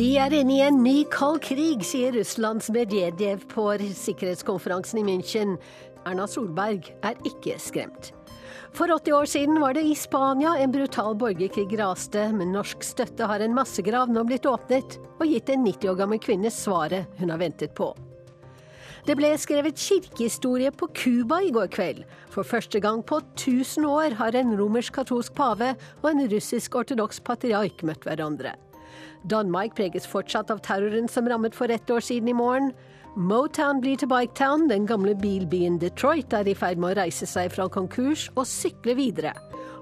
Vi er inne i en ny kald krig, sier Russlands Medvedev på sikkerhetskonferansen i München. Erna Solberg er ikke skremt. For 80 år siden var det i Spania en brutal borgerkrig raste. men norsk støtte har en massegrav nå blitt åpnet og gitt en 90 år gammel kvinne svaret hun har ventet på. Det ble skrevet kirkehistorie på Cuba i går kveld. For første gang på 1000 år har en romersk-katolsk pave og en russisk-ortodoks patriark møtt hverandre. Danmark preges fortsatt av terroren som rammet for ett år siden i morgen. Motown blir til Biketown. Den gamle bilbyen Detroit er i ferd med å reise seg fra konkurs og sykle videre.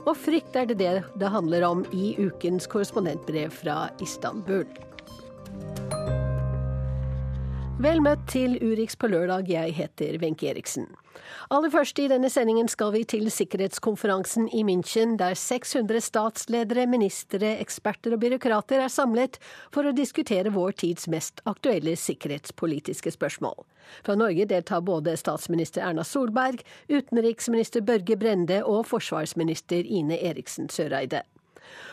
Og frykt er det det det handler om i ukens korrespondentbrev fra Istanbul. Vel møtt til Urix på lørdag, jeg heter Wenche Eriksen. Aller først i denne sendingen skal vi til sikkerhetskonferansen i München, der 600 statsledere, ministre, eksperter og byråkrater er samlet for å diskutere vår tids mest aktuelle sikkerhetspolitiske spørsmål. Fra Norge deltar både statsminister Erna Solberg, utenriksminister Børge Brende og forsvarsminister Ine Eriksen Søreide.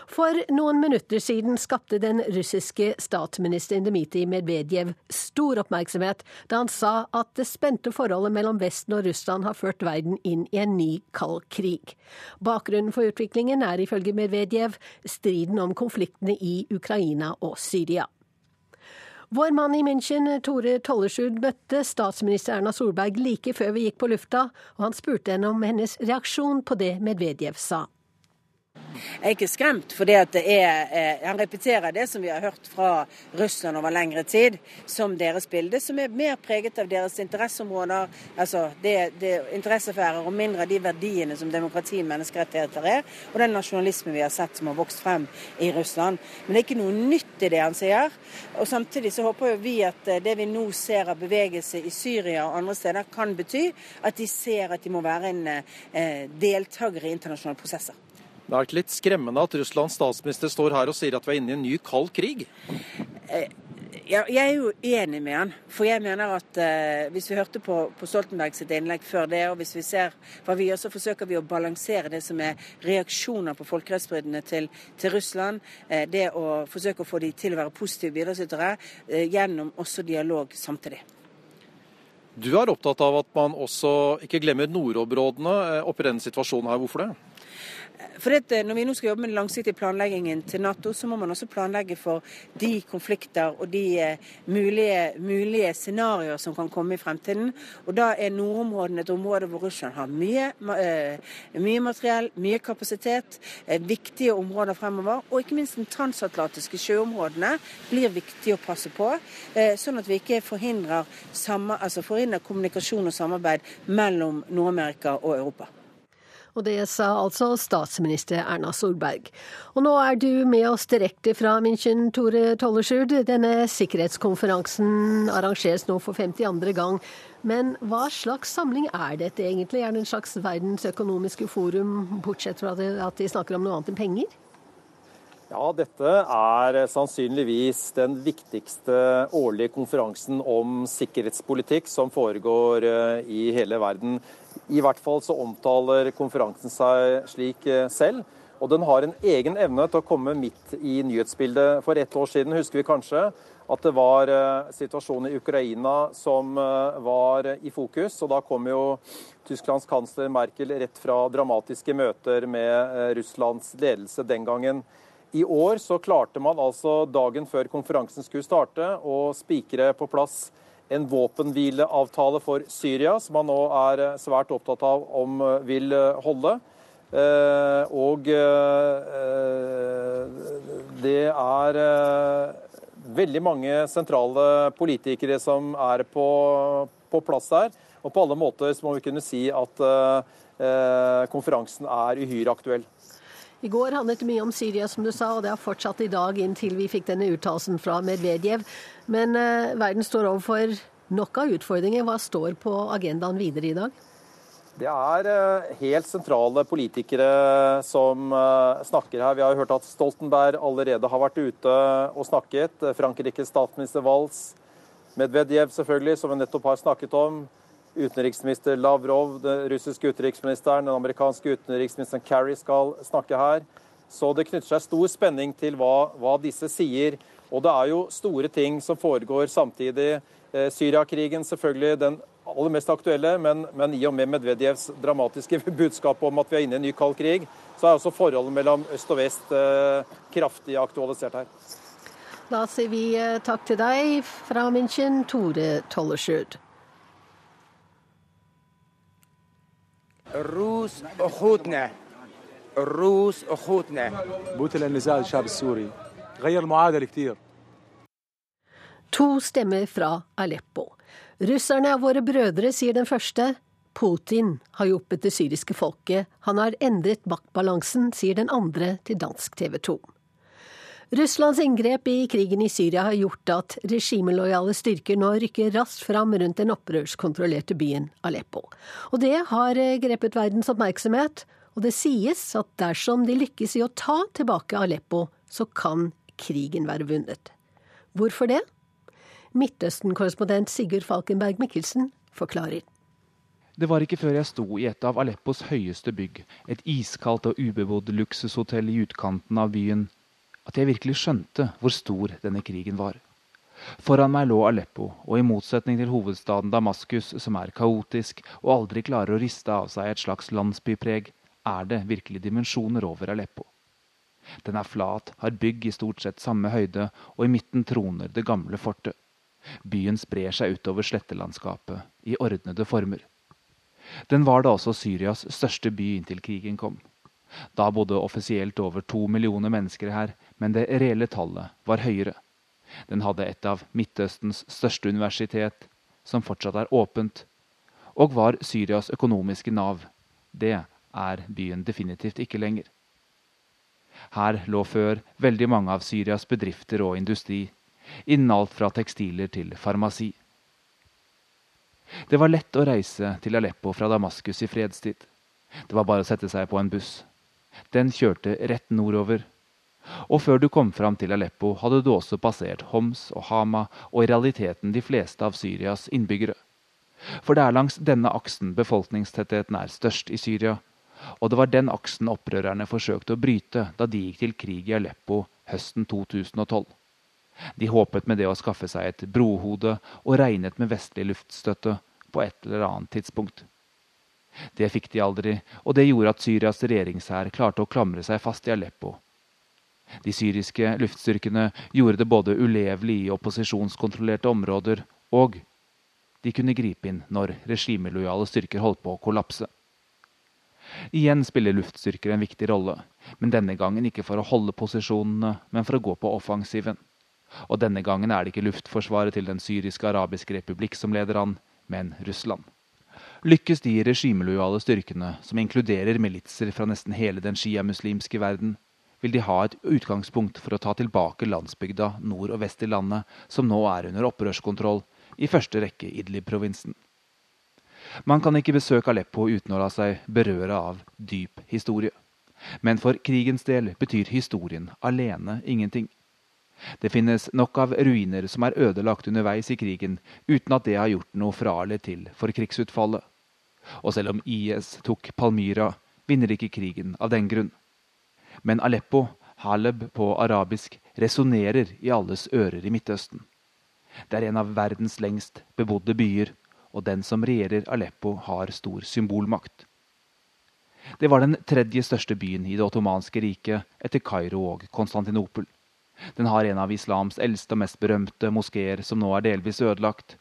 For noen minutter siden skapte den russiske statsministeren Dmitrij Medvedev stor oppmerksomhet da han sa at det spente forholdet mellom Vesten og Russland har ført verden inn i en ny kald krig. Bakgrunnen for utviklingen er ifølge Medvedev striden om konfliktene i Ukraina og Syria. Vår mann i München, Tore Tollesrud, møtte statsminister Erna Solberg like før vi gikk på lufta, og han spurte henne om hennes reaksjon på det Medvedev sa. Jeg er ikke skremt, for han repeterer det som vi har hørt fra Russland over lengre tid, som deres bilde, som er mer preget av deres interesseområder, altså det, det interessesfærer, og mindre av de verdiene som demokrati og menneskerettigheter er, og den nasjonalismen vi har sett som har vokst frem i Russland. Men det er ikke noe nytt i det han sier. Og samtidig så håper vi at eh, det vi nå ser av bevegelse i Syria og andre steder, kan bety at de ser at de må være en eh, deltaker i internasjonale prosesser. Det er ikke litt skremmende at Russlands statsminister står her og sier at vi er inne i en ny kald krig? Eh, ja, jeg er jo enig med han. For jeg mener at eh, hvis vi hørte på, på, Stoltenberg sitt innlegg før det, og hvis vi ser hva vi gjør, så forsøker vi å balansere det som er reaksjoner på folkerettsbruddene til, til, Russland. Eh, det å forsøke å få de til å være positive bidragsytere eh, gjennom også dialog samtidig. Du er opptatt av at man også ikke glemmer nordområdene eh, oppi denne situasjonen her. Hvorfor det? For det, Når vi nå skal jobbe med den langsiktige planleggingen til Nato, så må man også planlegge for de konflikter og de uh, mulige, mulige scenarioer som kan komme i fremtiden. Og Da er nordområdene et område hvor Russland har mye, uh, mye materiell, mye kapasitet, viktige områder fremover. Og ikke minst de transatlantiske sjøområdene blir viktig å passe på, sånn at vi ikke forhindrer, altså forhindrer kommunikasjon og samarbeid mellom Nord-Amerika og Europa. Og det sa altså statsminister Erna Solberg. Og nå er du med oss direkte fra München, Tore Tollesrud. Denne sikkerhetskonferansen arrangeres nå for 52. gang. Men hva slags samling er dette egentlig? Er det en slags verdensøkonomiske forum, bortsett fra at de snakker om noe annet enn penger? Ja, dette er sannsynligvis den viktigste årlige konferansen om sikkerhetspolitikk som foregår eh, i hele verden. I hvert fall så omtaler konferansen seg slik eh, selv. Og den har en egen evne til å komme midt i nyhetsbildet. For ett år siden husker vi kanskje at det var eh, situasjonen i Ukraina som var i fokus. Og da kom jo Tysklands kansler Merkel rett fra dramatiske møter med Russlands ledelse den gangen. I år så klarte man altså dagen før konferansen skulle starte å spikre på plass en våpenhvileavtale for Syria, som man nå er eh, svært opptatt av om eh, vil eh, holde. Og det er veldig mange sentrale politikere som er på, på plass der. Og på alle måter så må vi kunne si at konferansen er uhyre aktuell. I går handlet det mye om Syria, som du sa, og det har fortsatt i dag inntil vi fikk denne uttalelsen fra Medvedev. Men eh, verden står overfor nok av utfordringer. Hva står på agendaen videre i dag? Det er uh, helt sentrale politikere som uh, snakker her. Vi har hørt at Stoltenberg allerede har vært ute og snakket. Frankrikes statsminister Valls, Medvedev selvfølgelig, som vi nettopp har snakket om utenriksminister Lavrov, den russiske utenriksministeren, den amerikanske utenriksministeren Kerry skal snakke her. Så det knytter seg stor spenning til hva, hva disse sier. Og det er jo store ting som foregår samtidig. Eh, Syriakrigen selvfølgelig den aller mest aktuelle, men, men, i og med Medvedjevs dramatiske budskap om at vi er inne i en ny kald krig, så er også forholdet mellom øst og vest eh, kraftig aktualisert her. Da sier vi eh, takk til deg fra München, Tore Tollersrud. الروس اخوتنا الروس اخوتنا بوت النزاع الشعب السوري غير المعادله كثير To stemmer fra Aleppo. Russerne er våre brødre, sier den første. Putin har hjulpet det syriske folket. Han har endret maktbalansen, sier den andre til dansk TV 2. Russlands inngrep i krigen i Syria har gjort at regimelojale styrker nå rykker raskt fram rundt den opprørskontrollerte byen Aleppo. Og det har eh, grepet verdens oppmerksomhet, og det sies at dersom de lykkes i å ta tilbake Aleppo, så kan krigen være vunnet. Hvorfor det? Midtøsten-korrespondent Sigurd Falkenberg Mikkelsen forklarer. Det var ikke før jeg sto i et av Aleppos høyeste bygg, et iskaldt og ubebodd luksushotell i utkanten av byen, at jeg virkelig skjønte hvor stor denne krigen var. Foran meg lå Aleppo, og i motsetning til hovedstaden Damaskus, som er kaotisk og aldri klarer å riste av seg et slags landsbypreg, er det virkelig dimensjoner over Aleppo. Den er flat, har bygg i stort sett samme høyde, og i midten troner det gamle fortet. Byen sprer seg utover slettelandskapet, i ordnede former. Den var da også Syrias største by inntil krigen kom. Da bodde offisielt over to millioner mennesker her, men det reelle tallet var høyere. Den hadde et av Midtøstens største universitet, som fortsatt er åpent, og var Syrias økonomiske nav. Det er byen definitivt ikke lenger. Her lå før veldig mange av Syrias bedrifter og industri, innen alt fra tekstiler til farmasi. Det var lett å reise til Aleppo fra Damaskus i fredstid. Det var bare å sette seg på en buss. Den kjørte rett nordover. Og før du kom fram til Aleppo, hadde du også passert Homs og Hama og i realiteten de fleste av Syrias innbyggere. For det er langs denne aksen befolkningstettheten er størst i Syria. Og det var den aksen opprørerne forsøkte å bryte da de gikk til krig i Aleppo høsten 2012. De håpet med det å skaffe seg et brohode og regnet med vestlig luftstøtte på et eller annet tidspunkt. Det fikk de aldri, og det gjorde at Syrias regjeringshær klarte å klamre seg fast i Aleppo. De syriske luftstyrkene gjorde det både ulevelig i opposisjonskontrollerte områder, og de kunne gripe inn når regimelojale styrker holdt på å kollapse. Igjen spiller luftstyrker en viktig rolle, men denne gangen ikke for å holde posisjonene, men for å gå på offensiven. Og denne gangen er det ikke luftforsvaret til Den syriske arabiske republikk som leder an, men Russland. Lykkes de regimelojale styrkene, som inkluderer militser fra nesten hele den sjiamuslimske verden, vil de ha et utgangspunkt for å ta tilbake landsbygda nord og vest i landet, som nå er under opprørskontroll, i første rekke Idlib-provinsen. Man kan ikke besøke Aleppo uten å la seg berøre av dyp historie. Men for krigens del betyr historien alene ingenting. Det finnes nok av ruiner som er ødelagt underveis i krigen, uten at det har gjort noe fra eller til for krigsutfallet. Og selv om IS tok Palmyra, vinner ikke krigen av den grunn. Men Aleppo, Haleb på arabisk, resonnerer i alles ører i Midtøsten. Det er en av verdens lengst bebodde byer, og den som regjerer Aleppo, har stor symbolmakt. Det var den tredje største byen i det ottomanske riket etter Kairo og Konstantinopel. Den har en av islams eldste og mest berømte moskeer, som nå er delvis ødelagt.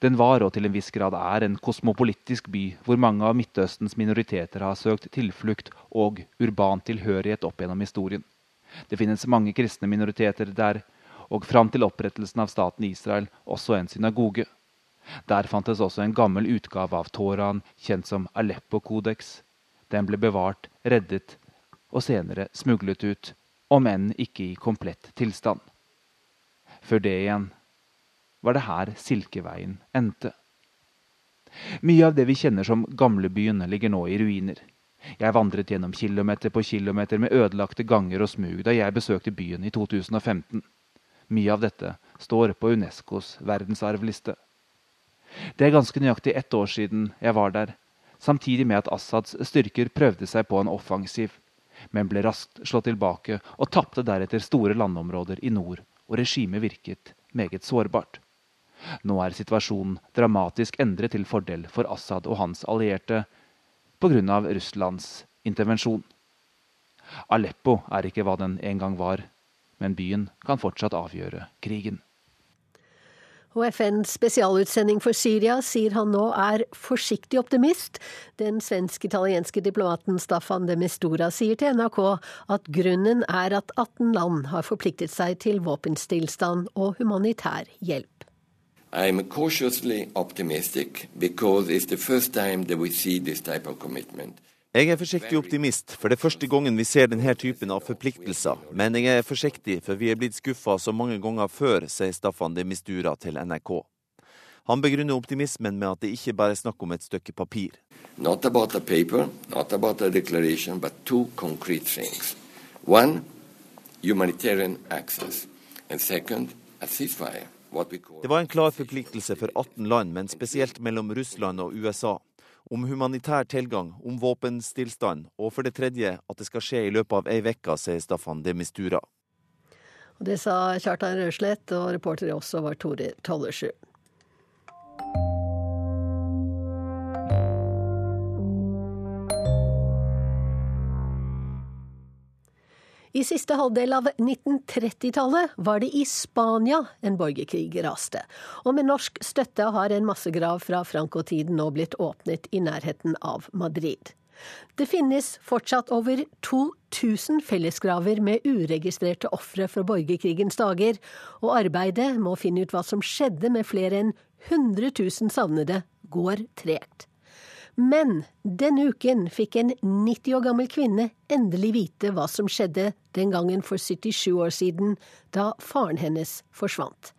Den var, og til en viss grad er, en kosmopolitisk by hvor mange av Midtøstens minoriteter har søkt tilflukt og urban tilhørighet opp gjennom historien. Det finnes mange kristne minoriteter der, og fram til opprettelsen av staten Israel også en synagoge. Der fantes også en gammel utgave av Toraen, kjent som Aleppo-kodeks. Den ble bevart, reddet og senere smuglet ut om enn ikke i komplett tilstand. Før det igjen var det her Silkeveien endte. Mye av det vi kjenner som gamlebyen, ligger nå i ruiner. Jeg vandret gjennom kilometer på kilometer med ødelagte ganger og smug da jeg besøkte byen i 2015. Mye av dette står på Unescos verdensarvliste. Det er ganske nøyaktig ett år siden jeg var der, samtidig med at Assads styrker prøvde seg på en offensiv men ble raskt slått tilbake og tapte deretter store landområder i nord og regimet virket meget sårbart. Nå er situasjonen dramatisk endret til fordel for Assad og hans allierte pga. Russlands intervensjon. Aleppo er ikke hva den en gang var, men byen kan fortsatt avgjøre krigen. Og FNs spesialutsending for Syria sier han nå er forsiktig optimist. Den svensk-italienske diplomaten Staffan de Mistura sier til NRK at grunnen er at 18 land har forpliktet seg til våpenstillstand og humanitær hjelp. I'm cautiously optimistic because it's the first time that we see this type of commitment. Jeg er forsiktig optimist, for det er første gangen vi ser denne typen av forpliktelser. Men jeg er forsiktig, for vi er blitt skuffa så mange ganger før, sier Staffan de Mistura til NRK. Han begrunner optimismen med at det ikke bare er snakk om et stykke papir. Not about a paper, not about a declaration, but two concrete things. One, humanitarian access. And second, a ceasefire. Det var en klar forpliktelse for 18 land, men spesielt mellom Russland og USA om humanitær tilgang, om våpenstillstand, og for det tredje at det skal skje i løpet av ei uke, sier Staffan de Mistura. Det sa Kjartan Røslett, og reporter også var Tore Tollersrud. I siste halvdel av 1930-tallet var det i Spania en borgerkrig raste, og med norsk støtte har en massegrav fra Franco-tiden nå blitt åpnet i nærheten av Madrid. Det finnes fortsatt over 2000 fellesgraver med uregistrerte ofre fra borgerkrigens dager, og arbeidet med å finne ut hva som skjedde med flere enn 100 000 savnede, går tregt. Men denne uken fikk en 90 år gammel kvinne endelig vite hva som skjedde den gangen for 77 år siden, da faren hennes forsvant.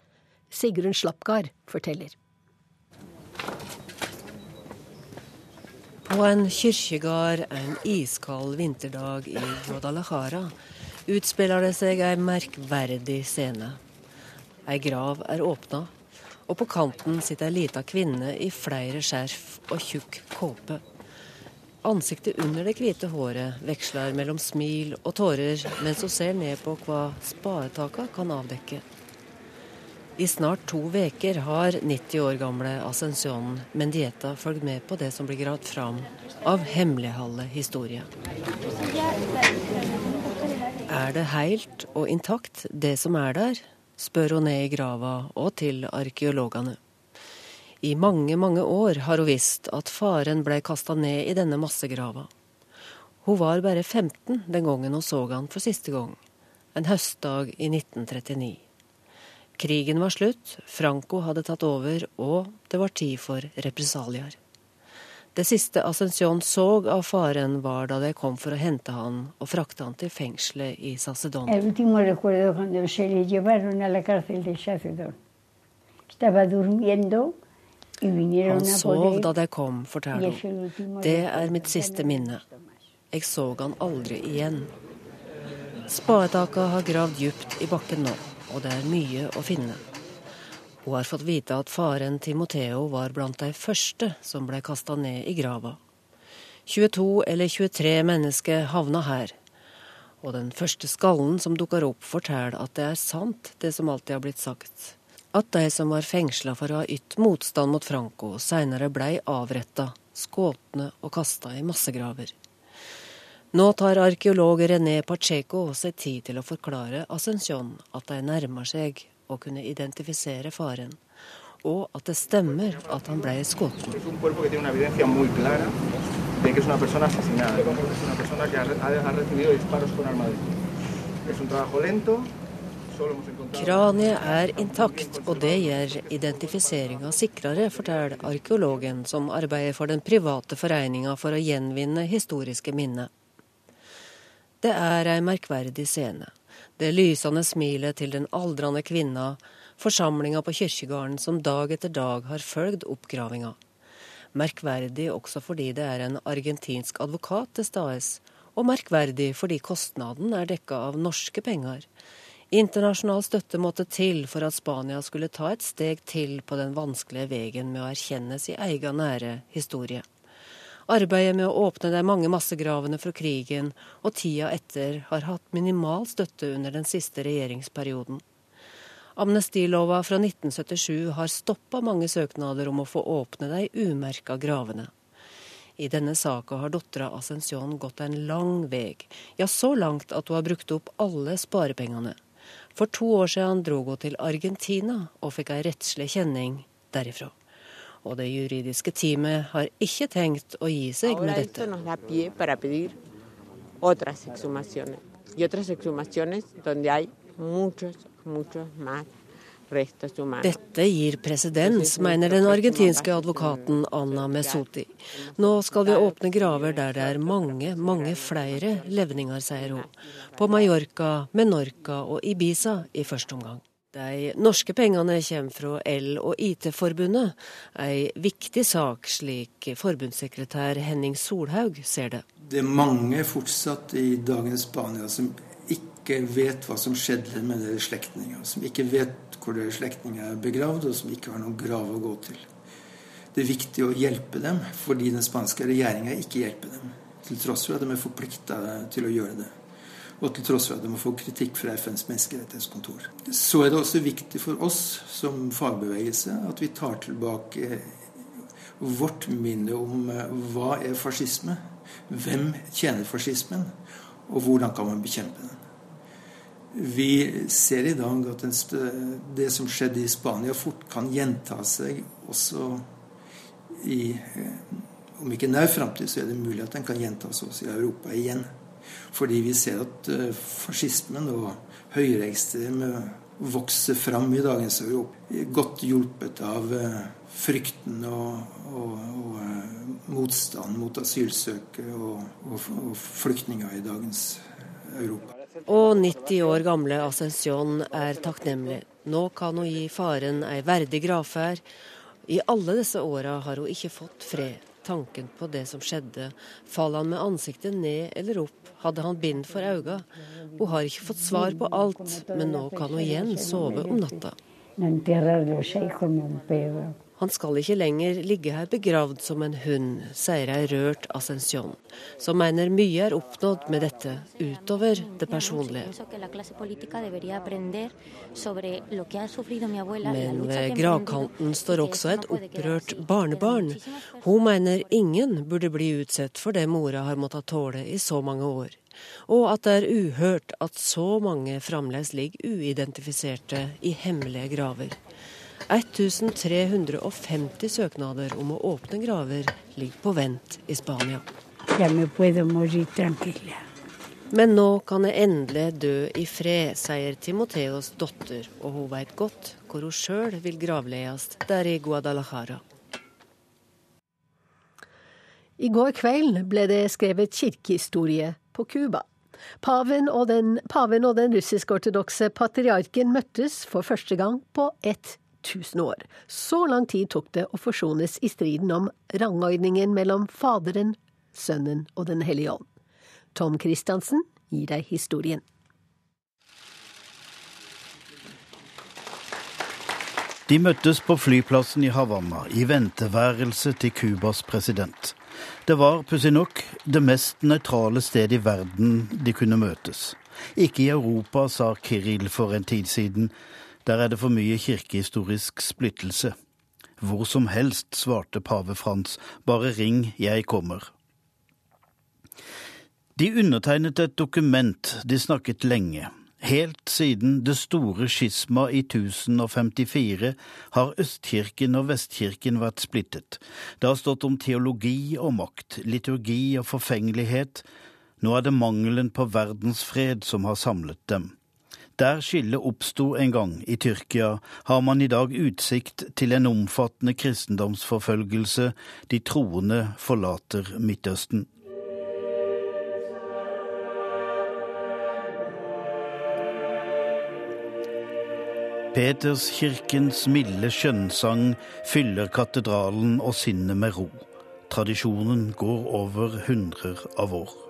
Sigrun Slapgard forteller. På en kirkegård en iskald vinterdag i Guadalajara utspiller det seg ei merkverdig scene. Ei grav er åpna, og på kanten sitter ei lita kvinne i flere skjerf og tjukk kåpe. Ansiktet under det hvite håret veksler mellom smil og tårer mens hun ser ned på hva spadetaka kan avdekke. I snart to veker har 90 år gamle Ascensionen Mendieta fulgt med på det som blir gravd fram av hemmeligholdet historie. Er det helt og intakt, det som er der? Spør hun ned i grava og til arkeologene. I mange, mange år har hun visst at faren ble kasta ned i denne massegrava. Hun var bare 15 den gangen hun så han for siste gang, en høstdag i 1939. Krigen var slutt, Franco hadde tatt over, og det var tid for represalier. Det siste Ascension så av faren, var da de kom for å hente han og frakte han til fengselet i Sacedon. Han sov da de kom, forteller hun. Det er mitt siste minne. Jeg så han aldri igjen. Spadetaka har gravd dypt i bakken nå, og det er mye å finne. Hun har fått vite at faren Timoteo var blant de første som ble kasta ned i grava. 22 eller 23 mennesker havna her. Og den første skallen som dukker opp, forteller at det er sant, det som alltid har blitt sagt. At de som var fengsla for å ha ytt motstand mot Franco, seinere blei avretta, skåtne og kasta i massegraver. Nå tar arkeolog René Pacheco seg tid til å forklare Ascension at de nærmer seg å kunne identifisere faren, og at det stemmer at han ble skutt. Kraniet er intakt, og det gjør identifiseringa sikrere, forteller arkeologen som arbeider for den private foreninga for å gjenvinne historiske minner. Det er ei merkverdig scene det lysende smilet til den aldrende kvinna, forsamlinga på kirkegården som dag etter dag har følgt oppgravinga. Merkverdig også fordi det er en argentinsk advokat til stades, og merkverdig fordi kostnaden er dekka av norske penger. Internasjonal støtte måtte til for at Spania skulle ta et steg til på den vanskelige veien med å erkjenne sin egen nære historie. Arbeidet med å åpne de mange massegravene fra krigen og tida etter har hatt minimal støtte under den siste regjeringsperioden. Amnestilova fra 1977 har stoppa mange søknader om å få åpne de umerka gravene. I denne saka har dattera Ascension gått en lang vei, ja så langt at hun har brukt opp alle sparepengene. For to år siden dro hun til Argentina og fikk ei rettslig kjenning derifra. Og det juridiske teamet har ikke tenkt å gi seg med dette. Dette gir presedens, mener den argentinske advokaten Anna Mesoti. Nå skal vi åpne graver der det er mange, mange flere levninger, sier hun. På Mallorca, Menorca og Ibiza i første omgang. De norske pengene kommer fra El- og IT-forbundet, ei viktig sak, slik forbundssekretær Henning Solhaug ser det. Det er mange fortsatt i dagens Spania som ikke vet hva som skjedde med deres slektninger. Som ikke vet hvor deres slektninger er begravd, og som ikke har noen grav å gå til. Det er viktig å hjelpe dem, fordi den spanske regjeringa ikke hjelper dem. Til tross for at de er forplikta til å gjøre det. Og til tross for at de må få kritikk fra FNs menneskerettighetskontor. Så er det også viktig for oss som fagbevegelse at vi tar tilbake vårt minne om eh, hva er fascisme, hvem tjener fascismen, og hvordan kan man bekjempe den. Vi ser i dag at det som skjedde i Spania, fort kan gjenta seg også i eh, Om ikke nær framtid, så er det mulig at den kan gjentas også i Europa igjen. Fordi vi ser at eh, fascismen og høyreekstreme vokser fram i dagens Europa. Godt hjulpet av eh, frykten og, og, og motstand mot asylsøkere og, og flyktninger i dagens Europa. Og 90 år gamle Ascension er takknemlig. Nå kan hun gi faren ei verdig gravferd. I alle disse åra har hun ikke fått fred. Tanken på det som skjedde. Faller han med ansiktet ned eller opp? Hadde han bind for øynene? Hun har ikke fått svar på alt, men nå kan hun igjen sove om natta. Han skal ikke lenger ligge her begravd som en hund, sier ei rørt Ascension, som mener mye er oppnådd med dette, utover det personlige. Men ved gravkanten står også et opprørt barnebarn. Hun mener ingen burde bli utsatt for det mora har måttet tåle i så mange år. Og at det er uhørt at så mange fremdeles ligger uidentifiserte i hemmelige graver. 1350 søknader om å åpne graver ligger på vent i Spania. Men nå kan jeg endelig dø i fred, sier Timoteos datter, og hun veit godt hvor hun sjøl vil gravleies der i Guadalajara. I går kveld ble det skrevet kirkehistorie på Cuba. Paven og den, paven og den russisk-ortodokse patriarken møttes for første gang på ett 1000 år. Så lang tid tok det å forsones i striden om rangordningen mellom Faderen, Sønnen og Den hellige ånd. Tom Christiansen gir deg historien. De møttes på flyplassen i Havanna, i venteværelset til Cubas president. Det var pussig nok det mest nøytrale stedet i verden de kunne møtes. Ikke i Europa, sa Kiril for en tid siden, der er det for mye kirkehistorisk splittelse. Hvor som helst, svarte pave Frans, bare ring, jeg kommer. De undertegnet et dokument, de snakket lenge. Helt siden det store skisma i 1054 har Østkirken og Vestkirken vært splittet. Det har stått om teologi og makt, liturgi og forfengelighet. Nå er det mangelen på verdensfred som har samlet dem. Der skillet oppsto en gang, i Tyrkia, har man i dag utsikt til en omfattende kristendomsforfølgelse. De troende forlater Midtøsten. Peterskirkens milde skjønnsang fyller katedralen og sinnet med ro. Tradisjonen går over hundrer av år.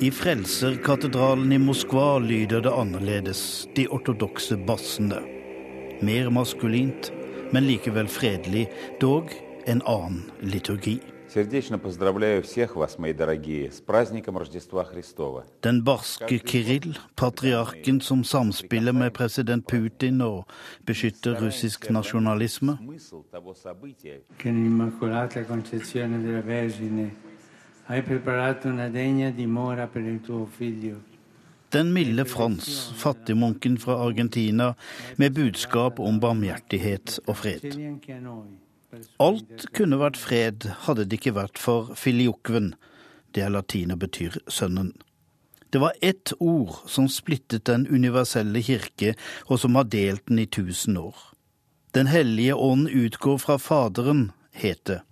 I Frelserkatedralen i Moskva lyder det annerledes, de ortodokse bassene. Mer maskulint, men likevel fredelig, dog en annen liturgi. Den barske Kiril, patriarken som samspiller med president Putin og beskytter russisk nasjonalisme. Den milde Frans, fattigmunken fra Argentina, med budskap om barmhjertighet og fred. Alt kunne vært fred, hadde det ikke vært for filiokven. Det er latin og betyr sønnen. Det var ett ord som splittet den universelle kirke, og som har delt den i tusen år. Den hellige ånd utgår fra Faderen, het det.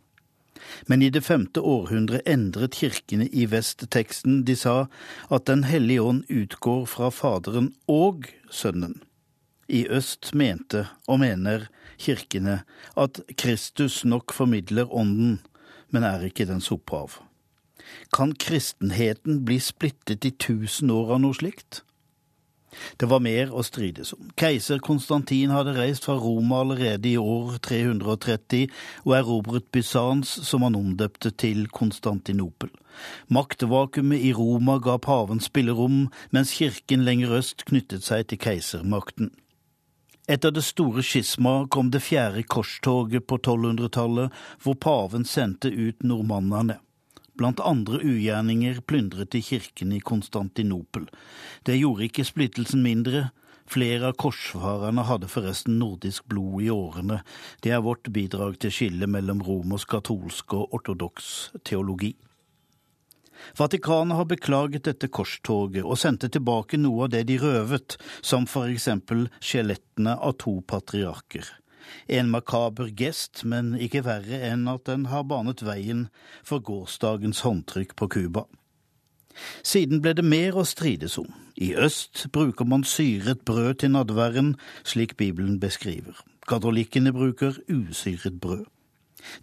Men i det femte århundret endret kirkene i vest teksten. De sa at Den hellige ånd utgår fra Faderen og Sønnen. I øst mente og mener kirkene at Kristus nok formidler Ånden, men er ikke dens opphav. Kan kristenheten bli splittet i tusen år av noe slikt? Det var mer å strides om. Keiser Konstantin hadde reist fra Roma allerede i år 330 og erobret Bysants, som han omdøpte til Konstantinopel. Maktvakuumet i Roma ga paven spillerom, mens kirken lenger øst knyttet seg til keisermakten. Etter det store skisma kom det fjerde korstoget på 1200-tallet, hvor paven sendte ut nordmannene. Blant andre ugjerninger plyndret de kirken i Konstantinopel. Det gjorde ikke splittelsen mindre. Flere av korsfarerne hadde forresten nordisk blod i årene. Det er vårt bidrag til skillet mellom romersk, katolsk og ortodoks teologi. Vatikanet har beklaget dette korstoget og sendte tilbake noe av det de røvet, som for eksempel skjelettene av to patriarker. En makaber gest, men ikke verre enn at den har banet veien for gårsdagens håndtrykk på Cuba. Siden ble det mer å strides om. I øst bruker man syret brød til nadværen, slik Bibelen beskriver. Katolikkene bruker usyret brød.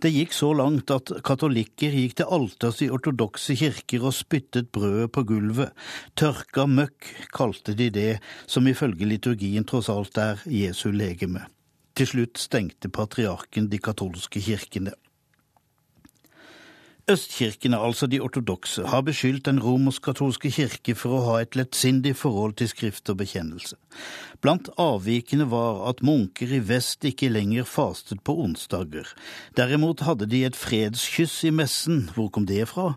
Det gikk så langt at katolikker gikk til alters i ortodokse kirker og spyttet brødet på gulvet. Tørka møkk kalte de det som ifølge liturgien tross alt er Jesu legeme. Til slutt stengte patriarken de katolske kirkene. Østkirkene, altså de ortodokse, har beskyldt den romersk-katolske kirke for å ha et lettsindig forhold til skrift og bekjennelse. Blant avvikene var at munker i vest ikke lenger fastet på onsdager. Derimot hadde de et fredskyss i messen. Hvor kom det fra?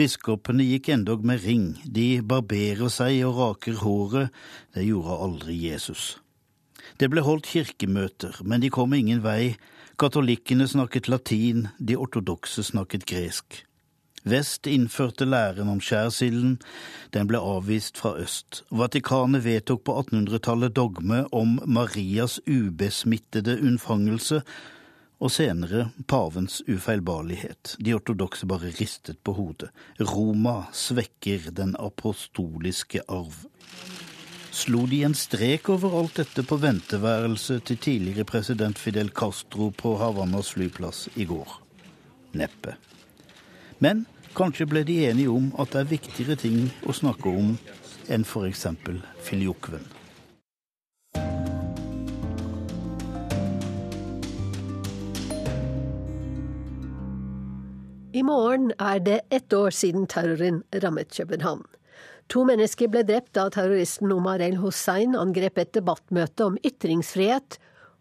Biskopene gikk endog med ring. De barberer seg og raker håret. Det gjorde aldri Jesus. Det ble holdt kirkemøter, men de kom ingen vei. Katolikkene snakket latin, de ortodokse snakket gresk. Vest innførte læren om skjærsilden, den ble avvist fra øst. Vatikanet vedtok på 1800-tallet dogme om Marias ubesmittede unnfangelse, og senere pavens ufeilbarlighet. De ortodokse bare ristet på hodet. Roma svekker den apostoliske arv. Slo de en strek over alt dette på venteværelset til tidligere president Fidel Castro på Havannas flyplass i går? Neppe. Men kanskje ble de enige om at det er viktigere ting å snakke om enn f.eks. Filjokven. I morgen er det ett år siden terroren rammet København. To mennesker ble drept da terroristen Omar el-Hussein angrep et debattmøte om ytringsfrihet,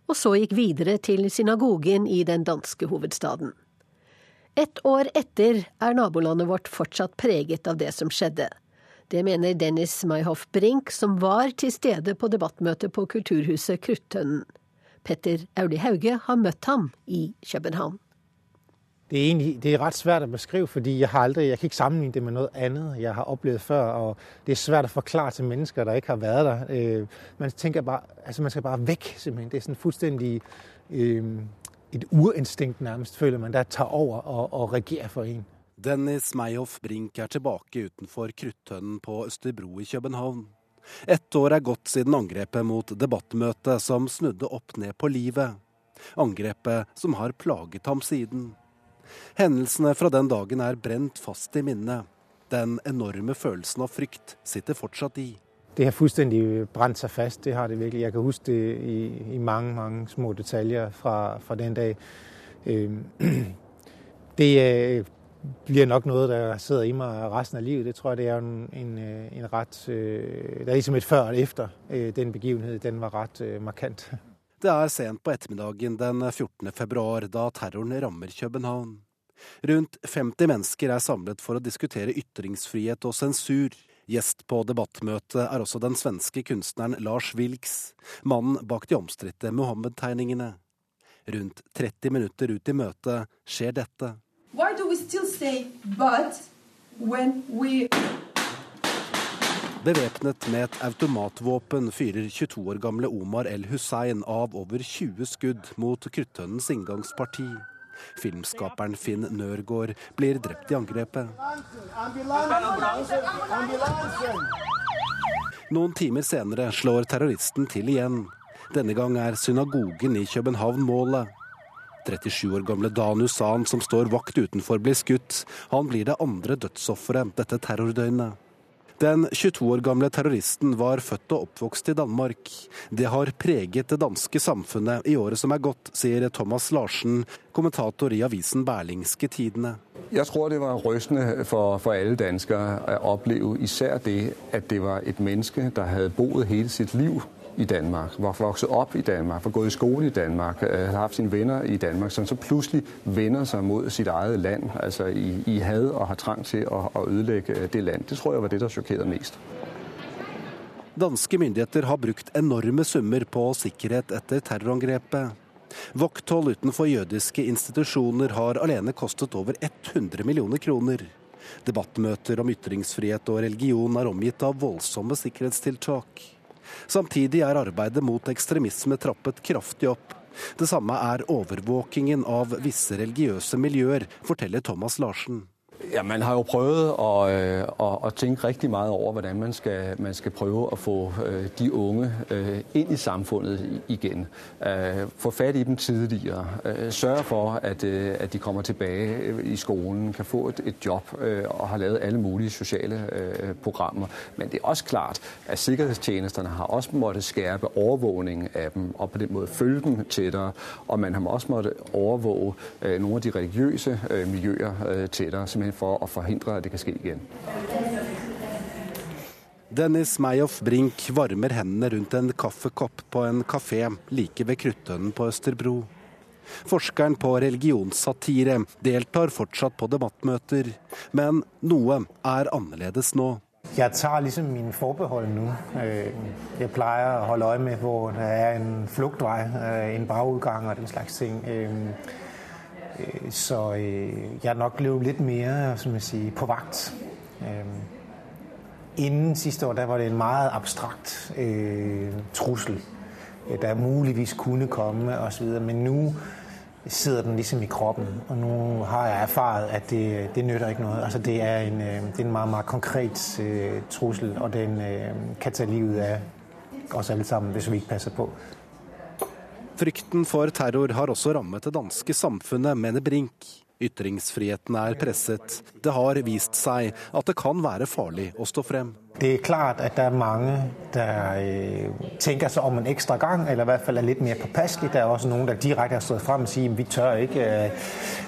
og så gikk videre til synagogen i den danske hovedstaden. Et år etter er nabolandet vårt fortsatt preget av det som skjedde. Det mener Dennis Mayhoff Brink, som var til stede på debattmøtet på Kulturhuset Kruttønnen. Petter Auli Hauge har møtt ham i København. Det er egentlig det er ret svært å beskrive, fordi jeg har aldri, jeg kan ikke sammenligne det med noe annet jeg har opplevd før. og Det er svært å forklare til mennesker der ikke har vært der. Øh, man tenker bare, altså man skal bare vekk. simpelthen. Det er sånn fullstendig øh, et urinstinkt nærmest, føler man, der tar over og, og regerer for en. Dennis Meyhoff Brink er tilbake utenfor Kruttønnen på Østerbro i København. Ett år er gått siden angrepet mot debattmøtet som snudde opp ned på livet. Angrepet som har plaget ham siden. Hendelsene fra den dagen er brent fast i minnet. Den enorme følelsen av frykt sitter fortsatt i. Det har fullstendig brent seg fast. Det har det virkelig. Jeg kan huske det i, i mange, mange små detaljer fra, fra den dag. Det blir nok noe der sitter i meg resten av livet. Det tror jeg det er en, en, en rett Det er liksom et før og et efter den begivenheten. Den var rett markant. Det er sent på ettermiddagen den 14. februar, da terroren rammer København. Rundt 50 mennesker er samlet for å diskutere ytringsfrihet og sensur. Gjest på debattmøtet er også den svenske kunstneren Lars Wilks, mannen bak de omstridte Mohammed-tegningene. Rundt 30 minutter ut i møtet skjer dette. Why do we still say but when we Bevæpnet med et automatvåpen fyrer 22 år gamle Omar El Hussein av over 20 skudd mot Kruttønnens inngangsparti. Filmskaperen Finn Nørgaard blir drept i angrepet. Noen timer senere slår terroristen til igjen. Denne gang er synagogen i København målet. 37 år gamle Dan Hussan, som står vakt utenfor, blir skutt. Han blir det andre dødsofferet dette terrordøgnet. Den 22 år gamle terroristen var født og oppvokst i Danmark. Det har preget det danske samfunnet i året som er gått, sier Thomas Larsen, kommentator i avisen Berlingske Tidene. Jeg tror det var rystende for, for alle danskere å oppleve især det at det var et menneske der hadde bodd hele sitt liv i Danmark, var vokset opp i Danmark, var gått i skole i Danmark, har haft sine venner i Danmark, som så plutselig vender seg mot sitt eget land, altså i, i had og har trang til å, å ødelegge det land. Det tror jeg var det, der sjokkerte mest. Danske myndigheter har brukt enorme summer på sikkerhet etter terrorangrepet. Vakthold utenfor jødiske institusjoner har alene kostet over 100 millioner kroner. Debattmøter om ytringsfrihet og religion er omgitt av voldsomme sikkerhetstiltak. Samtidig er arbeidet mot ekstremisme trappet kraftig opp. Det samme er overvåkingen av visse religiøse miljøer, forteller Thomas Larsen. Ja, Man har jo prøvet å, å, å tenke riktig mye over hvordan man skal, man skal prøve å få øh, de unge øh, inn i samfunnet igjen. Øh, få fatt i dem tidligere. Sørge for at, at de kommer tilbake i skolen, kan få et, et jobb og har lavet alle mulige sosiale programmer. Men det er også klart at sikkerhetstjenestene har også måttet skjerpe overvåkningen av dem og på den måten følge dem tettere. Og man har også måttet overvåke noen av de religiøse miljøer tettere. Simpelthen for å forhindre at det kan skje igjen. Dennis Meyoff Brink varmer hendene rundt en kaffekopp på en kafé like ved Kruttønnen på Østerbro. Forskeren på religionssatire deltar fortsatt på debattmøter, men noe er annerledes nå. Jeg tar liksom mine forbehold nå. Jeg pleier å holde øye med hvor det er en fluktvei, en bagutgang og den slags ting. Så jeg er nok blevet litt mer sier, på vakt. Inden sidste år der var det en meget abstrakt øh, trussel, der muligvis kunne komme osv. Men nå sitter den liksom i kroppen, og nå har jeg erfaret at det, det nytter ikke noe. Altså, det, er en, det er en meget, meget konkret øh, trussel, og den øh, kan ta livet av oss alle sammen hvis vi ikke passer på. Frykten for terror har også rammet det danske samfunnet, mener Brink. Ytringsfriheten er presset. Det har vist seg at det kan være farlig å stå frem. Det er klart at det er mange der tenker seg om en ekstra gang, eller i hvert fall er litt mer påpasselige. Det er også noen der direkte har stått frem og sier vi tør ikke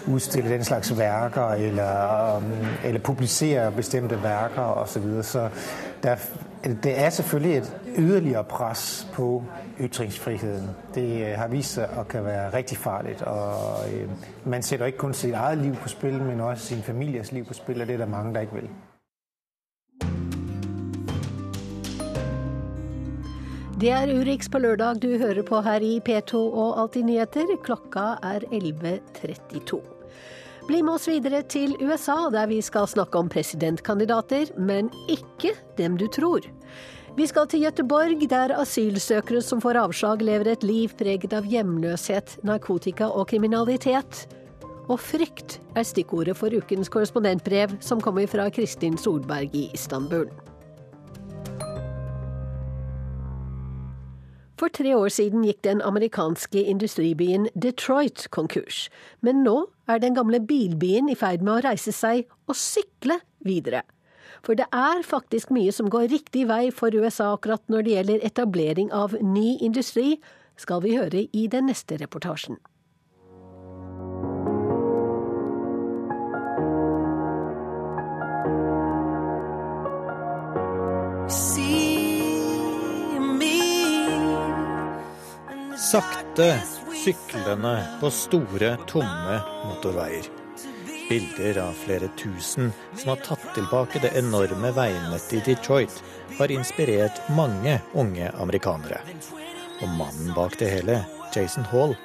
utstille den slags verker eller, eller publisere bestemte verker osv. Så, så det er, det er selvfølgelig et ytterligere press på ytringsfriheten. Det har vist seg å kan være riktig farlig. Og man setter ikke kun sitt eget liv på spill, men også sin families liv på spill, og det er det mange der ikke vil. Det er Urix på lørdag du hører på her i P2 og Alltid nyheter. Klokka er 11.32. Bli med oss videre til USA, der vi skal snakke om presidentkandidater, men ikke dem du tror. Vi skal til Gøteborg, der asylsøkere som får avslag, lever et liv preget av hjemløshet, narkotika og kriminalitet. Og frykt er stikkordet for ukens korrespondentbrev, som kommer fra Kristin Solberg i Istanbul. For tre år siden gikk den amerikanske industribyen Detroit konkurs. Men nå er den gamle bilbyen i ferd med å reise seg og sykle videre. For det er faktisk mye som går riktig vei for USA akkurat når det gjelder etablering av ny industri, skal vi høre i den neste reportasjen. Sakte syklende på store, tomme motorveier. Bilder av flere tusen som har tatt tilbake det enorme veinettet i Detroit, har inspirert mange unge amerikanere. Og mannen bak det hele, Jason Hall,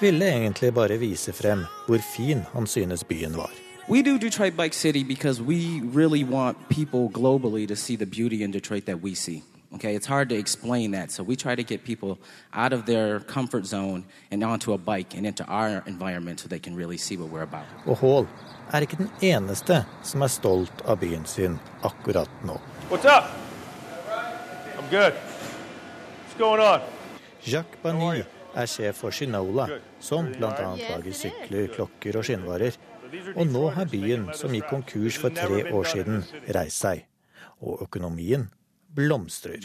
ville egentlig bare vise frem hvor fin han synes byen var. We do Detroit Bike City because we really want people globally to see the beauty in Detroit that we see. Okay, it's hard to explain that. So we try to get people out of their comfort zone and onto a bike and into our environment so they can really see what we're about. Og Hall er ikke den eneste som er stolt av byen sin akkurat nå. What's up? I'm good. What's going on? Jacques Bani er sjef for Shinola, som bl.a. lager sykler, klokker og skinnvarer. Og nå har byen, som gikk konkurs for tre år siden, reist seg. Og økonomien blomstrer.